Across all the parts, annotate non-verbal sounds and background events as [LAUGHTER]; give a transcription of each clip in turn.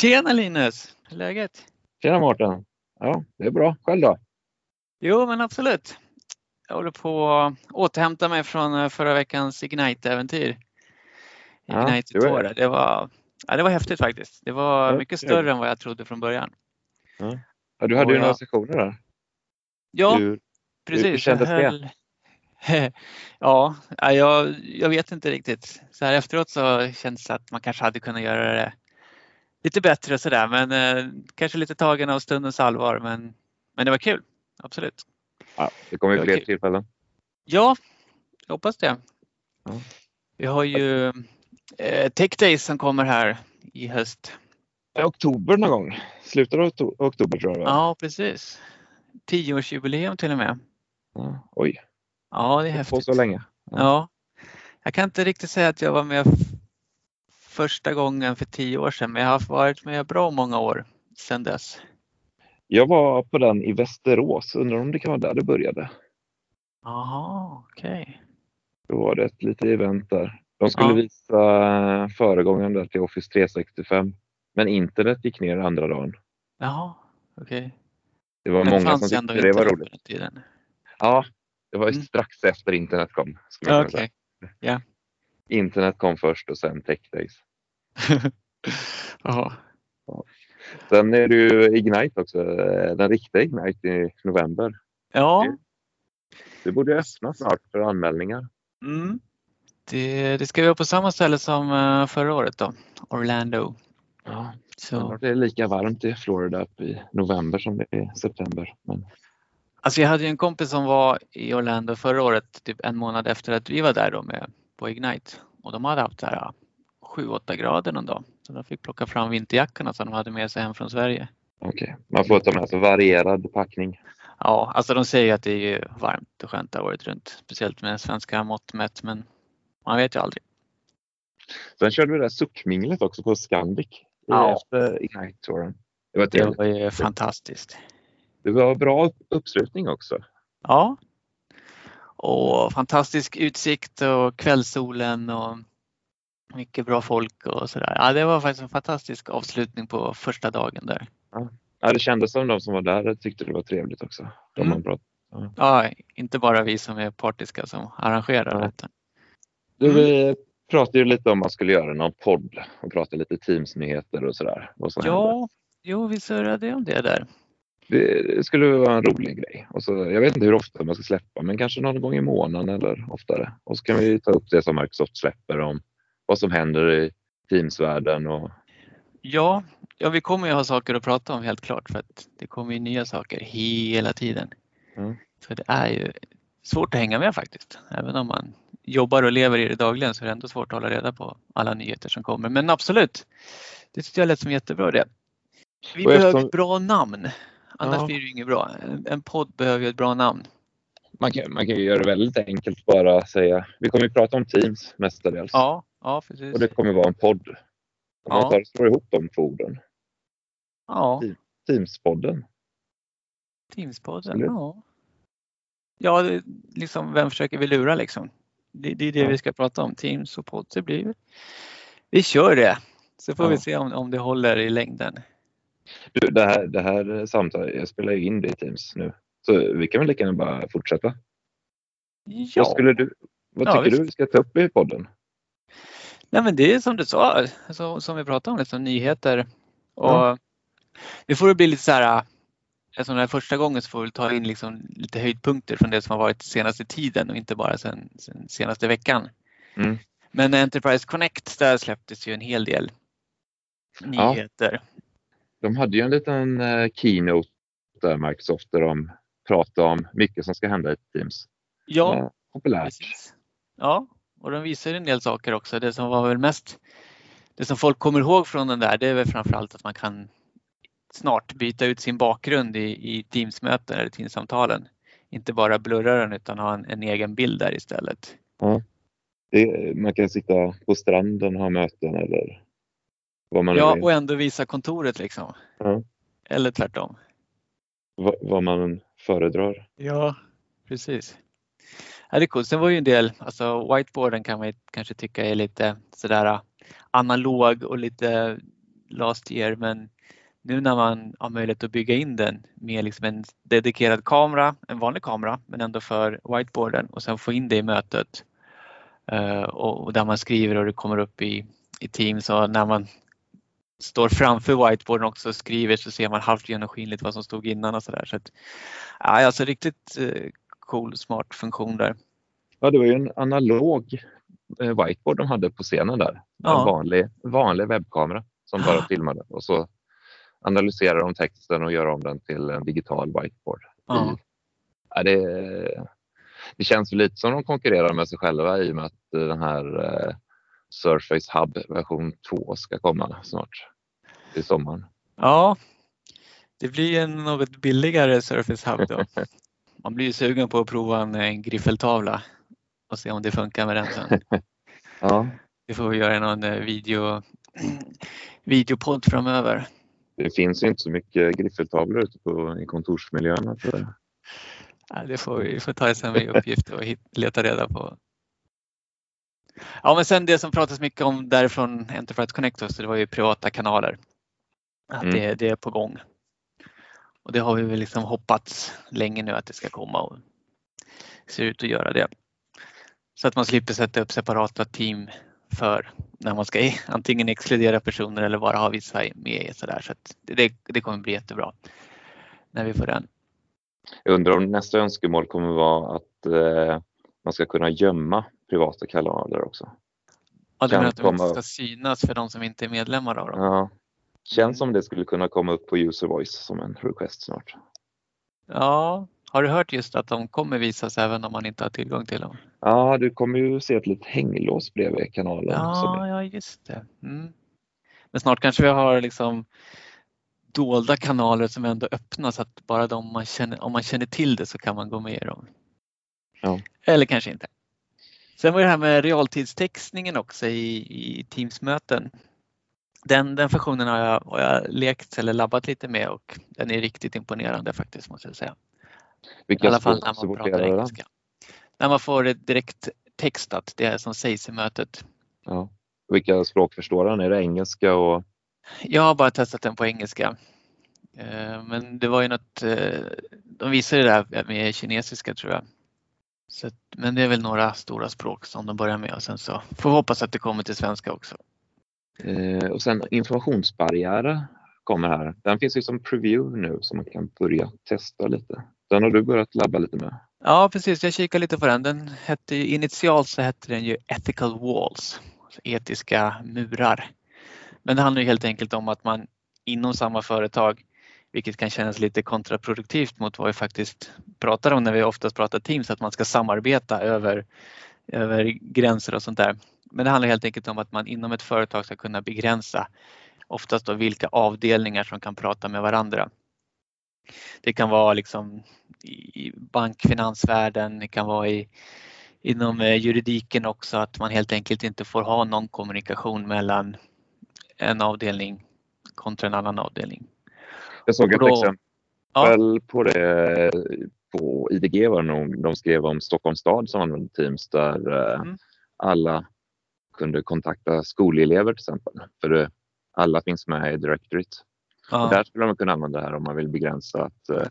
Tjena Linus! Hur är läget? Tjena Mårten! Ja, det är bra. Själv då? Jo, men absolut. Jag håller på att återhämta mig från eh, förra veckans Ignite-äventyr. Ja, Ignite det var- Tour. Det var, ja, det var häftigt faktiskt. Det var Ja, mycket större än vad jag trodde från början. Ja, du hade Och ju några jag- sessioner där. Ja, Hur, precis. hur kändes jag det? [LAUGHS] ja, ja, jag, jag vet inte riktigt. Så här efteråt så känns det att man kanske hade kunnat göra det lite bättre och sådär. Men eh, kanske lite tagen av stundens allvar. Men, men det var kul. Absolut. ja, det kommer ju Ja, fler okej. tillfällen. Ja, jag hoppas det. Ja. Vi har ju eh, Tech Days som kommer här i höst. I oktober någon gång. Slutet av okto- oktober tror jag det. Ja, precis. Tioårsjubileum till och med. Ja, Oj, Ja, det är häftigt. så länge. Ja. Jag kan inte riktigt säga att jag var med första gången för tio år sedan, men jag har varit med bra många år sedan dess. Jag var på den i Västerås. Undrar om det kan vara där det började. Jaha, okej. Då var det ett litet event där. De skulle Ja. visa föregångaren där till Office 365. Men internet gick ner andra dagen. Jaha, okej. Det var Men många fanns som tyckte det var roligt. den tiden. Ja, det var Mm. strax efter internet kom. skulle säga. Okej. Internet kom först och sen Tech Days. [LAUGHS] Sen är det ju Ignite också, den riktiga Ignite i november. Ja, Det borde öppna snart för anmälningar. mm. det, det ska vi vara på samma ställe som eh, förra året då, Orlando. Ja, Så, det är lika varmt i Florida upp i november som det är i september. Men, alltså jag hade ju en kompis som var i Orlando förra året, typ en månad efter att vi var där då med, på Ignite och de hade haft så här 7-8 grader någon dag. Så de fick plocka fram vinterjackorna som de hade med sig hem från Sverige. okej. Man får ta med sig varierad packning. Ja, alltså de säger att det är ju varmt och skönt där året runt, speciellt med svenska mått mätt, men man vet ju aldrig. Sen körde vi det där suckminglet också på Scandic Ja. efter Ignite-touren. Det var Det var ju fantastiskt. Det var bra uppslutning också. Ja. Och fantastisk utsikt och kvällssolen och mycket bra folk och sådär. Ja, det var faktiskt en fantastisk avslutning på första dagen där. Ja, det kändes som de som var där tyckte det var trevligt också. De Mm. man pratade. Ja, inte bara vi som är partiska som arrangerar Ja. Du, vi pratade ju lite om att man skulle göra någon podd och prata lite Teams-nyheter och sådär. Händer. Ja, jo, vi surrade om det där. Det skulle vara en rolig grej. Och så, jag vet inte hur ofta man ska släppa, men kanske någon gång i månaden eller oftare. Och så kan vi ta upp det som Microsoft släpper om vad som händer i Teams-världen. Och, Ja, ja, vi kommer ju ha saker att prata om helt klart för att det kommer ju nya saker hela tiden. Mm. Så det är ju svårt att hänga med faktiskt. Även om man jobbar och lever i det dagligen så är det ändå svårt att hålla reda på alla nyheter som kommer. Men absolut, det tyckte jag lät som jättebra det. Vi Och behöver eftersom- ett bra namn. Annars Ja. blir det inget bra. En- podd behöver ju ett bra namn. man, kan, man kan ju göra det väldigt enkelt bara säga. Vi kommer ju prata om Teams mestadels. Ja, ja precis. Och det kommer vara en podd. Om man Ja. tar slår ihop de två orden. Ja, Teams-podden. Teamspodden. Eller? Ja, ja liksom vem försöker vi lura liksom? Det, det är det vi ska prata om. Teams och podd. Det blir, vi kör det. Så får Ja. vi se om, om det håller i längden. Du, det, här, det här samtalet, jag spelar ju in det i Teams nu. Så vi kan väl lika gärna bara fortsätta. Ja, Vad, skulle du, vad Ja, tycker visst. du vi ska ta upp i podden? Nej, men det är som du sa, så, som vi pratade om, liksom, nyheter. Och Ja. Det får det bli lite så här, eftersom det är första gången så får vi ta in liksom lite höjdpunkter från det som har varit senaste tiden och inte bara sen, sen senaste veckan. Mm. Men Enterprise Connect, där släpptes ju en hel del Ja. nyheter. De hade ju en liten eh, keynote där Microsoft där de pratade om mycket som ska hända i Teams. Ja, Eh, populärt. precis. Ja, och de visar en del saker också. Det som var väl mest, det som folk kommer ihåg från den där, det är väl framförallt att man kan snart byta ut sin bakgrund i, i Teams-möten eller Teams-samtalen. Inte bara blurra den utan ha en, en egen bild där istället. Det, man kan sitta på stranden och ha möten eller vad man Ja, vill. och ändå visa kontoret liksom. Ja. Eller tvärtom. vad man föredrar. Ja, precis. Ja, det är coolt. Sen var ju en del, alltså whiteboarden kan man kanske tycka är lite sådär äh, analog och lite last year men nu när man har möjlighet att bygga in den med liksom en dedikerad kamera, en vanlig kamera men ändå för whiteboarden och sen få in det i mötet uh, och, där man skriver och det kommer upp i, i Teams och när man står framför whiteboarden också och skriver så ser man halvt genomskinligt vad som stod innan och sådär. Så att, ja, alltså riktigt uh, cool smart funktion där. Ja, det var ju en analog eh, whiteboard de hade på scenen där. Ja. En vanlig, vanlig webbkamera som bara filmade och så analyserar de texten och gör om den till en digital whiteboard. Ja. ja det, det känns lite som de konkurrerar med sig själva i och med att den här eh, Surface Hub version 2 ska komma snart i sommaren. Ja, det blir en något billigare Surface Hub då. [LAUGHS] Man blir ju sugen på att prova en, en griffeltavla och se om det funkar med den sen. [LAUGHS] ja. Vi får göra någon eh, video, [CLEARS THROAT] videopodd framöver. Det finns ju inte så mycket griffeltavlor ute på, i kontorsmiljöerna. Tror Ja, det får vi får ta som en uppgift och leta reda på. Ja, men sen det som pratas mycket om därifrån Enterprise Connect också, det var ju privata kanaler. Att mm. det, det är på gång. Och det har vi väl liksom hoppats länge nu att det ska komma och ser ut att göra det. Så att man slipper sätta upp separata team för när man ska antingen exkludera personer eller bara ha vissa med. Så, där. så det, det kommer bli jättebra när vi får den. Jag undrar om nästa önskemål kommer vara att eh, man ska kunna gömma privata kanaler också. Ja, du menar att de inte ska synas för de som inte är medlemmar av dem? Ja, Känns som det skulle kunna komma upp på user voice som en request snart. Ja, har du hört just att de kommer visas även om man inte har tillgång till dem? Ja, du kommer ju se ett litet hänglås bredvid kanalen. Ja, ja just det. Mm. Men snart kanske vi har liksom dolda kanaler som ändå öppnas att bara de man känner, om man känner till det så kan man gå med i dem. Ja. Eller kanske inte. Sen var det här med realtidstextningen också i, i Teams-möten den, den funktionen har jag, har jag lekt eller labbat lite med och den är riktigt imponerande faktiskt måste jag säga. Vilka I alla fall när man pratar engelska. När man får det direkt textat, det som sägs i mötet. Ja. Vilka språk förstår han? Är det engelska? Och... Jag har bara testat den på engelska. Eh, men det var ju något, eh, de visade det där med kinesiska tror jag. Så, men det är väl några stora språk som de börjar med och sen så får vi hoppas att det kommer till svenska också. Eh, och sen informationsbarriärer kommer här. Den finns ju som preview nu som man kan börja testa lite. Den har du börjat labba lite med. Ja precis, jag kikar lite på den. Den hette initialt så hette den ju Ethical Walls, alltså etiska murar. Men det handlar helt enkelt om att man inom samma företag, vilket kan kännas lite kontraproduktivt mot vad vi faktiskt pratar om när vi oftast pratar Teams, att man ska samarbeta över, över gränser och sånt där. Men det handlar helt enkelt om att man inom ett företag ska kunna begränsa oftast då vilka avdelningar som kan prata med varandra. Det kan vara liksom i bankfinansvärlden, det kan vara i, inom eh, juridiken också att man helt enkelt inte får ha någon kommunikation mellan en avdelning kontra en annan avdelning. Jag såg ett då, exempel ja. på det på IDG var det nog, de skrev om Stockholms stad som använde Teams där eh, mm. alla kunde kontakta skolelever till exempel. För alla finns med i directoryt. Ja. Där skulle man kunna använda det här om man vill begränsa att eh,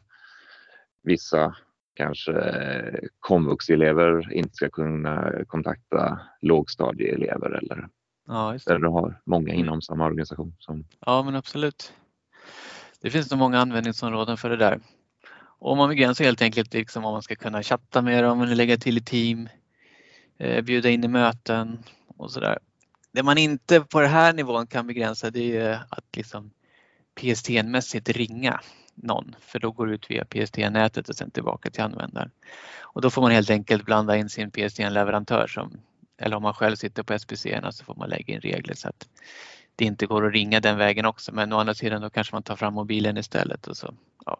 vissa kanske eh, komvuxelever inte ska kunna kontakta lågstadieelever eller ja, där du har många inom samma organisation. Som... Ja men absolut. Det finns nog många användningsområden för det där. Och man begränsar helt enkelt liksom om man ska kunna chatta med dem lägga till i team, eh, bjuda in i möten och sådär. Det man inte på den här nivån kan begränsa det är att liksom PSTN-mässigt ringa någon för då går det ut via PSTN-nätet och sen tillbaka till användaren. Och då får man helt enkelt blanda in sin PSTN-leverantör som eller om man själv sitter på SPC så får man lägga in regler så att det inte går att ringa den vägen också. Men å andra sidan då kanske man tar fram mobilen istället. Och så, ja.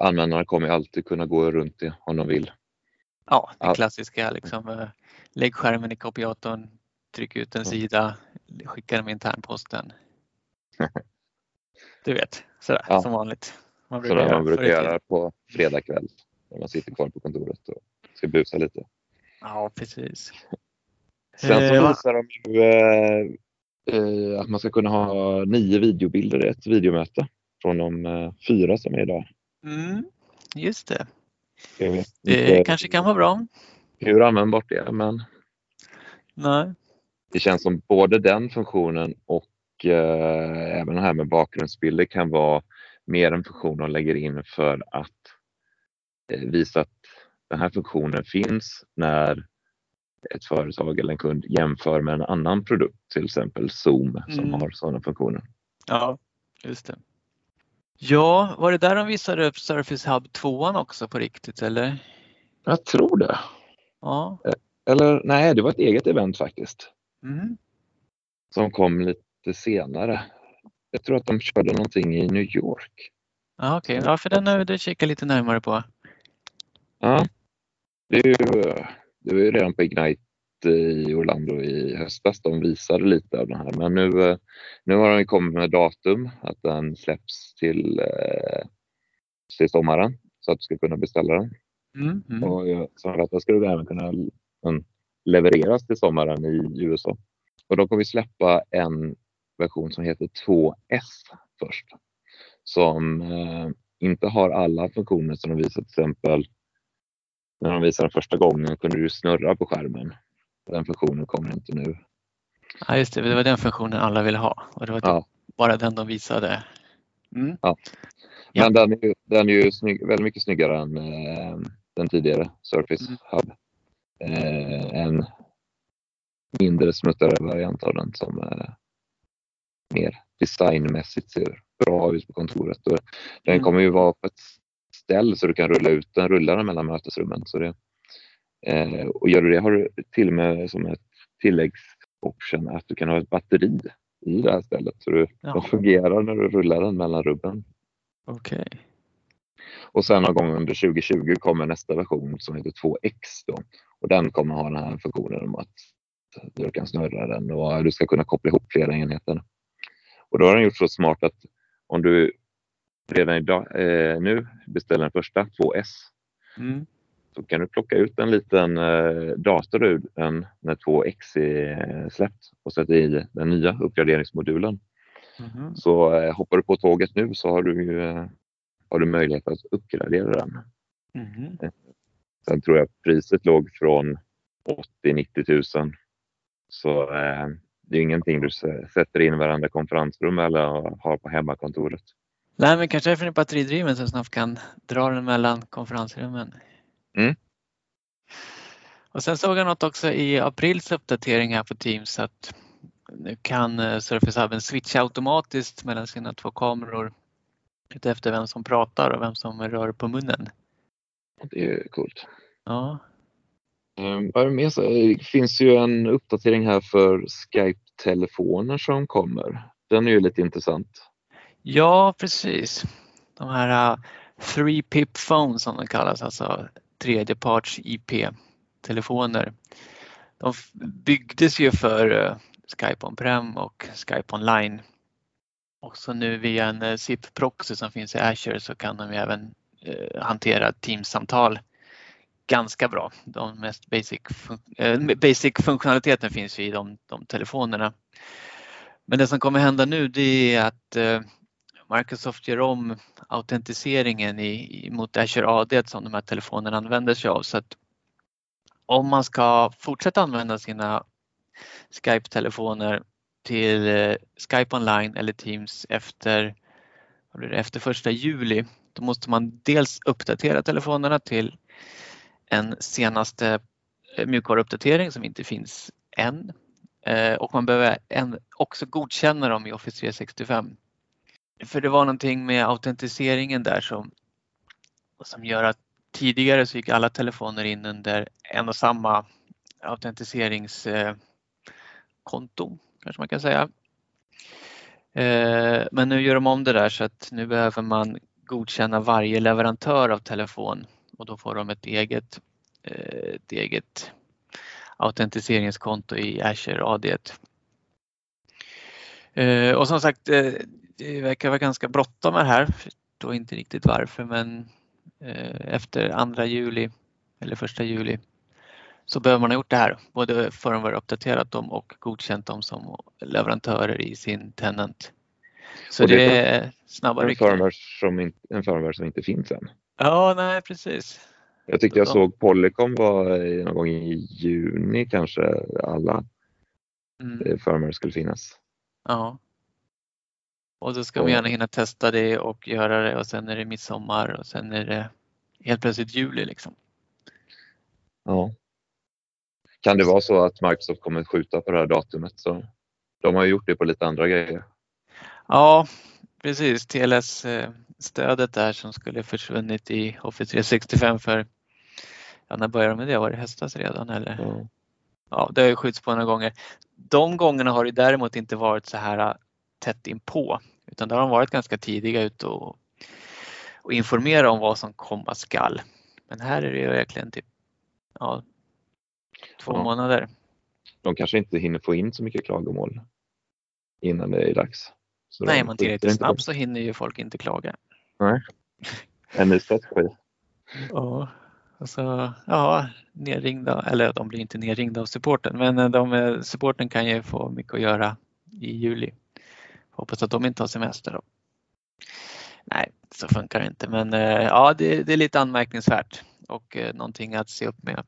Användarna kommer alltid kunna gå runt det om de vill. Ja, det klassiska liksom, eh, lägg skärmen i kopiatorn, tryck ut en sida, skicka den med internposten. [LAUGHS] Du vet, sådär ja. som vanligt. Man Sådär man brukar göra på fredag kväll när man sitter kvar på kontoret och ska busa lite. Ja, precis. Sen så Eh, visar de ju eh, eh, att man ska kunna ha nio videobilder i ett videomöte från de eh, fyra som är idag. Mm, just det. Det kanske kan vara bra. hur användbart det är men Nej. det känns som både den funktionen och eh, även det här med bakgrundsbilder kan vara mer en funktion de lägger in för att eh, visa att den här funktionen finns när ett företag eller en kund jämför med en annan produkt, till exempel Zoom som Mm. har sådana funktioner. Ja, just det. Ja, var det där de visade upp Surface Hub 2 också på riktigt eller? Jag tror det. Ja. Eller nej, det var ett eget event faktiskt Mm. som kom lite senare. Jag tror att de körde någonting i New York. Ja, okej. Ja, för den har du kikat lite närmare på. Ja, det, är ju, det var ju redan på Ignite i Orlando i höstas. De visade lite av den här, men nu, eh, nu har de kommit med datum att den släpps till, eh, till sommaren så att du ska kunna beställa den. Mm. Mm. Och jag- som fattar ska du även kunna mm, levereras till sommaren i USA. Och då kommer vi släppa en version som heter 2S först. Som eh, inte har alla funktioner som de visar till exempel när de visade den första gången kunde du snurra på skärmen. Den funktionen kommer inte nu. Ja, just det. Det var den funktionen alla ville ha och det var typ Ja. bara den de visade. Mm. Ja. Men den är ju, den är ju snygg, väldigt mycket snyggare än eh, den tidigare Surface Mm. Hub. Eh, en mindre smuttare variant av den som eh, mer designmässigt ser bra ut på kontoret. Och den Mm. kommer ju vara på ett ställ så du kan rulla ut den, rulla den mellan mötesrummen. Så det, eh, och gör du det har du till och med som ett tilläggsoption att du kan ha ett batteri i det här stället. Så du, Ja. de fungerar när du rullar den mellan rummen. Okej. Och sen någon gång under 2020 kommer nästa version som heter 2X då. Och den kommer ha den här funktionen om att du kan snurra den och du ska kunna koppla ihop flera enheter. Och då har den gjort så smart att om du redan idag, eh, nu beställer den första 2S Mm. så kan du plocka ut en liten eh, dator ur den när 2X är släppt och sätta i den nya uppgraderingsmodulen. Mhm. Så eh, hoppar du på tåget nu så har du, eh, har du möjlighet att uppgradera den. Mhm. Sen tror jag priset låg från 80-90 000. Så eh, det är ingenting du sätter in i varandra konferensrum eller har på hemmakontoret. Nej, men kanske är för batteridriven så snabbt kan dra den mellan konferensrummen. Mm. Och sen såg jag något också i aprils uppdatering här på Teams att nu kan eh, Surface Hubben switcha automatiskt mellan sina två kameror efter vem som pratar och vem som rör på munnen. Det är coolt. Ja, Ehm, vad är det mer? Det eh, finns ju en uppdatering här för Skype-telefoner som kommer. Den är ju lite intressant. ja precis. De här uh, three pip phones som de kallas, alltså tredjeparts IP-telefoner. De byggdes ju för uh, Skype on-prem och Skype online. Och så nu via en uh, SIP-proxy som finns i Azure så kan de ju även hantera Teams-samtal ganska bra. De mest basic, fun eh, basic funktionaliteten finns ju i de, de telefonerna. Men det som kommer hända nu det är att eh, Microsoft gör om autentiseringen i, i, mot Azure AD som de här telefonerna använder sig av. Så att om man ska fortsätta använda sina Skype-telefoner till eh, Skype online eller Teams efter, vad blir det, efter första juli, då måste man dels uppdatera telefonerna till en senaste eh, mjukvaruuppdatering som inte finns än. Eh, och man behöver också godkänna dem i Office 365. För det var någonting med autentiseringen där som, som gör att tidigare så gick alla telefoner in under en och samma autentiseringskonto eh, kanske man kan säga. Men nu gör de om det där så att nu behöver man godkänna varje leverantör av telefon och då får de ett eget, eh, ett eget autentiseringskonto i Azure AD. Eh, Och som sagt, eh, det verkar vara ganska bråttom med det här. och inte riktigt varför men efter andra juli eller första juli så behöver man ha gjort det här, både firmware uppdaterat dem och godkänt dem som leverantörer i sin tenant. Så det, det, är snabba en firmware, som in, en firmware som inte finns än. Ja, nej precis. Jag tyckte jag såg Polycom var någon gång i juni kanske alla mm. Eh, firmware skulle finnas. Ja. Och då ska man gärna hinna testa det och göra det och sen är det midsommar och sen är det helt plötsligt juli liksom. Ja. Kan det vara så att Microsoft kommer skjuta på det här datumet? Så de har ju gjort det på lite andra grejer. Ja, precis. TLS-stödet där som skulle försvunnit i Office 365 för, ja när började de med det? Var det höstas redan eller? Ja. ja, det har ju skjuts på några gånger. De gångerna har det däremot inte varit så här äh, tätt inpå utan där har de varit ganska tidiga ute och, och informera om vad som komma skall. Men här är det ju verkligen typ ja, två ja. månader. De kanske inte hinner få in så mycket klagomål innan det är dags. Så Nej, man tillräckligt snabbt så hinner ju folk inte klaga. Nej, en ny strategi. Ja, alltså, ja, nerringda, eller de blir inte nerringda av supporten, men eh, de, eh, supporten kan ju få mycket att göra i juli. Hoppas att de inte har semester då. Nej, så funkar det inte, men eh, ja, det, det är lite anmärkningsvärt och eh, någonting att se upp med.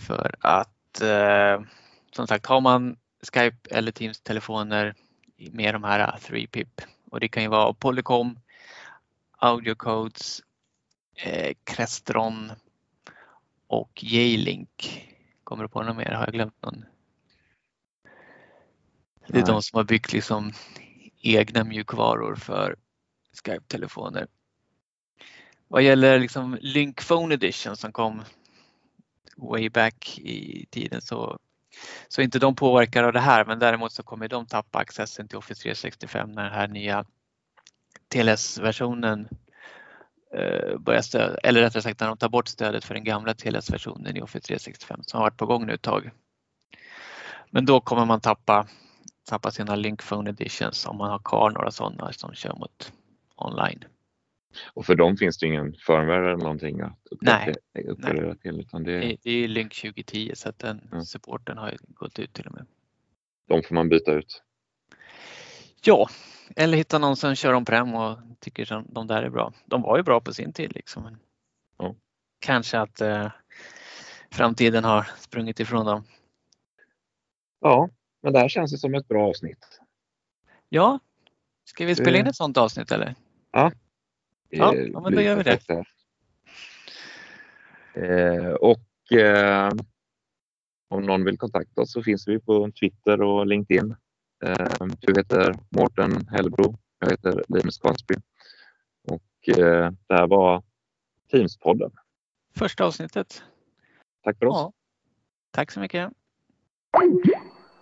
För att eh, som sagt, har man Skype eller Teams telefoner med de här 3PIP och det kan ju vara Polycom, Audiocodes, eh, Crestron och J-Link. Kommer du på något mer? Har jag glömt någon? Det är Nej. de som har byggt liksom egna mjukvaror för Skype-telefoner. Vad gäller liksom Link Phone Edition som kom way back i tiden så, så inte de påverkade av det här men däremot så kommer de tappa accessen till Office 365 när den här nya TLS-versionen eh, börjar stöd, eller rättare sagt när de tar bort stödet för den gamla TLS-versionen i Office 365 som har varit på gång nu ett tag. Men då kommer man tappa, tappa sina Link Phone Editions om man har kvar några sådana som kör mot online. Och för dem finns det ingen firmware eller någonting att uppgradera till? Utan det... Det, det är Link 2010 så att den ja. supporten har gått ut till och med. De får man byta ut? Ja, eller hitta någon som kör om och tycker att de där är bra. De var ju bra på sin tid liksom. Ja. Kanske att eh, framtiden har sprungit ifrån dem. Ja, men det här känns ju som ett bra avsnitt. Ja, ska vi spela in ett sådant avsnitt eller? Ja, Ja, ja men då gör vi det. Eh, och eh, om någon vill kontakta oss så finns vi på Twitter och LinkedIn. Du heter Mårten Hellbro. Jag heter Linus Karlsby. Och eh, det här var Teamspodden. Första avsnittet. Tack för oss. Ja. Tack så mycket.